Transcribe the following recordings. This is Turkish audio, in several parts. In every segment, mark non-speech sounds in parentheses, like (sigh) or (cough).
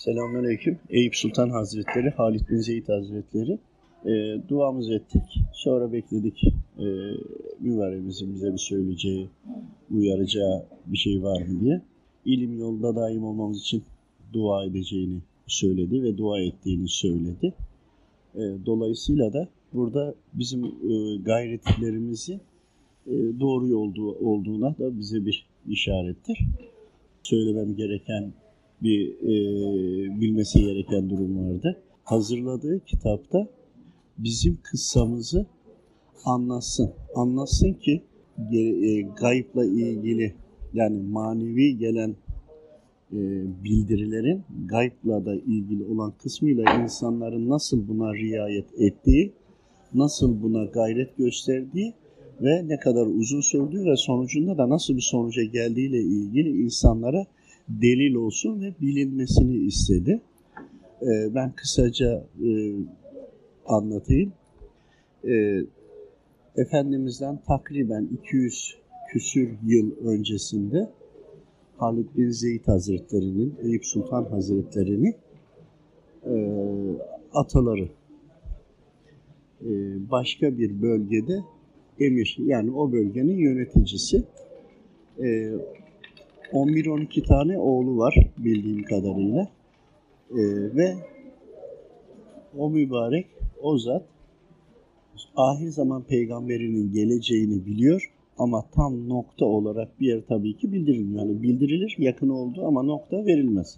Selamünaleyküm. Eyüp Sultan Hazretleri, Halid bin Zeyd Hazretleri. E, duamızı ettik. Sonra bekledik. E, mübaremizin bize bir söyleyeceği, uyaracağı bir şey var mı diye. İlim yolunda daim olmamız için dua edeceğini söyledi ve dua ettiğini söyledi. E, dolayısıyla da burada bizim e, gayretlerimizi e, doğru yolda olduğuna da bize bir işarettir. Söylemem gereken bir e, bilmesi gereken durum vardı. Hazırladığı kitapta bizim kıssamızı anlatsın. Anlatsın ki e, gayıpla ilgili yani manevi gelen e, bildirilerin gayıpla da ilgili olan kısmıyla insanların nasıl buna riayet ettiği, nasıl buna gayret gösterdiği ve ne kadar uzun sürdüğü ve sonucunda da nasıl bir sonuca geldiğiyle ilgili insanlara delil olsun ve bilinmesini istedi. E, ben kısaca e, anlatayım. E, Efendimiz'den takriben 200 küsür yıl öncesinde Halid bin Zeyd Hazretleri'nin, Eyüp Sultan Hazretleri'nin e, ataları e, başka bir bölgede emir, yani o bölgenin yöneticisi. E, 11-12 tane oğlu var bildiğim kadarıyla. E, ve o mübarek, o zat ahir zaman peygamberinin geleceğini biliyor ama tam nokta olarak bir yer tabii ki bildirilmiyor. Yani bildirilir, yakın oldu ama nokta verilmez.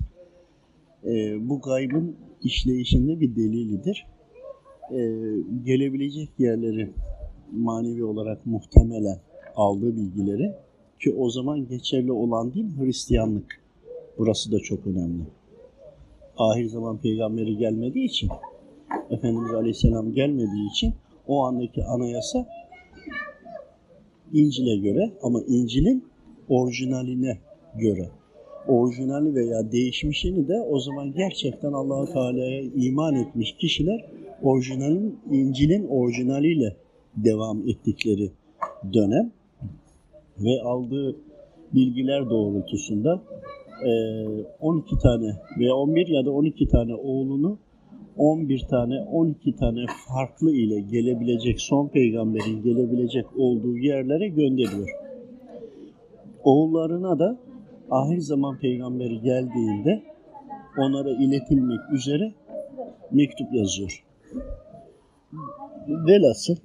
E, bu gaybın işleyişinde bir delilidir. E, gelebilecek yerleri manevi olarak muhtemelen aldığı bilgileri ki o zaman geçerli olan din Hristiyanlık. Burası da çok önemli. Ahir zaman peygamberi gelmediği için, Efendimiz Aleyhisselam gelmediği için o andaki anayasa İncil'e göre ama İncil'in orijinaline göre. Orijinali veya değişmişini de o zaman gerçekten Allahu Teala'ya iman etmiş kişiler orijinalin İncil'in orijinaliyle devam ettikleri dönem ve aldığı bilgiler doğrultusunda 12 tane veya 11 ya da 12 tane oğlunu 11 tane 12 tane farklı ile gelebilecek son peygamberin gelebilecek olduğu yerlere gönderiyor. Oğullarına da ahir zaman peygamberi geldiğinde onlara iletilmek üzere mektup yazıyor. Velhasıl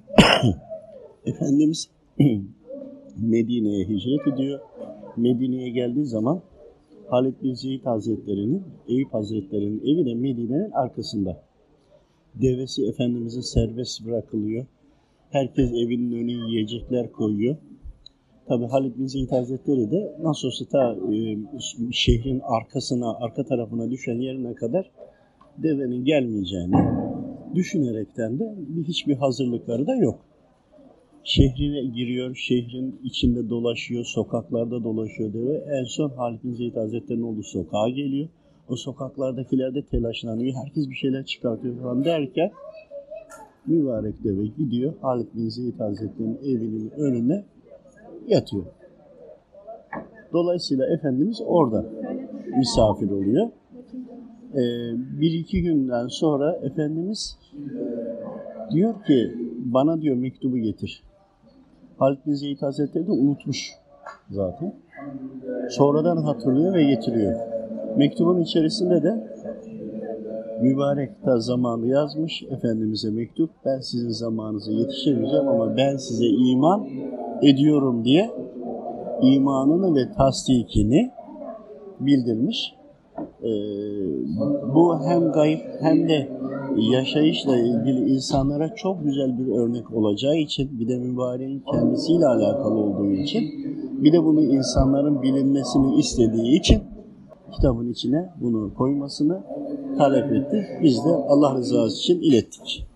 (coughs) Efendimiz Medine'ye hicret ediyor. Medine'ye geldiği zaman Halid bin Zeyd Hazretleri'nin, Eyüp Hazretleri'nin evi de Medine'nin arkasında. Devesi Efendimiz'e serbest bırakılıyor. Herkes evinin önüne yiyecekler koyuyor. Tabi Halid bin Zeyd Hazretleri de nasıl olsa ta e, şehrin arkasına, arka tarafına düşen yerine kadar devenin gelmeyeceğini düşünerekten de hiçbir hazırlıkları da yok şehrine giriyor, şehrin içinde dolaşıyor, sokaklarda dolaşıyor deve. En son Halid bin Zeyd Hazretleri'nin olduğu sokağa geliyor. O sokaklardakiler de telaşlanıyor. Herkes bir şeyler çıkartıyor falan derken mübarek deve gidiyor. Halid bin Zeyd Hazretleri'nin evinin önüne yatıyor. Dolayısıyla Efendimiz orada misafir oluyor. Ee, bir iki günden sonra Efendimiz diyor ki bana diyor mektubu getir. Halid bin Zeyd Hazretleri de unutmuş zaten. Sonradan hatırlıyor ve getiriyor. Mektubun içerisinde de mübarek ta zamanı yazmış Efendimiz'e mektup. Ben sizin zamanınıza yetişemeyeceğim ama ben size iman ediyorum diye imanını ve tasdikini bildirmiş. Ee, bu hem gayb hem de yaşayışla ilgili insanlara çok güzel bir örnek olacağı için bir de mübareğin kendisiyle alakalı olduğu için bir de bunu insanların bilinmesini istediği için kitabın içine bunu koymasını talep etti. Biz de Allah rızası için ilettik.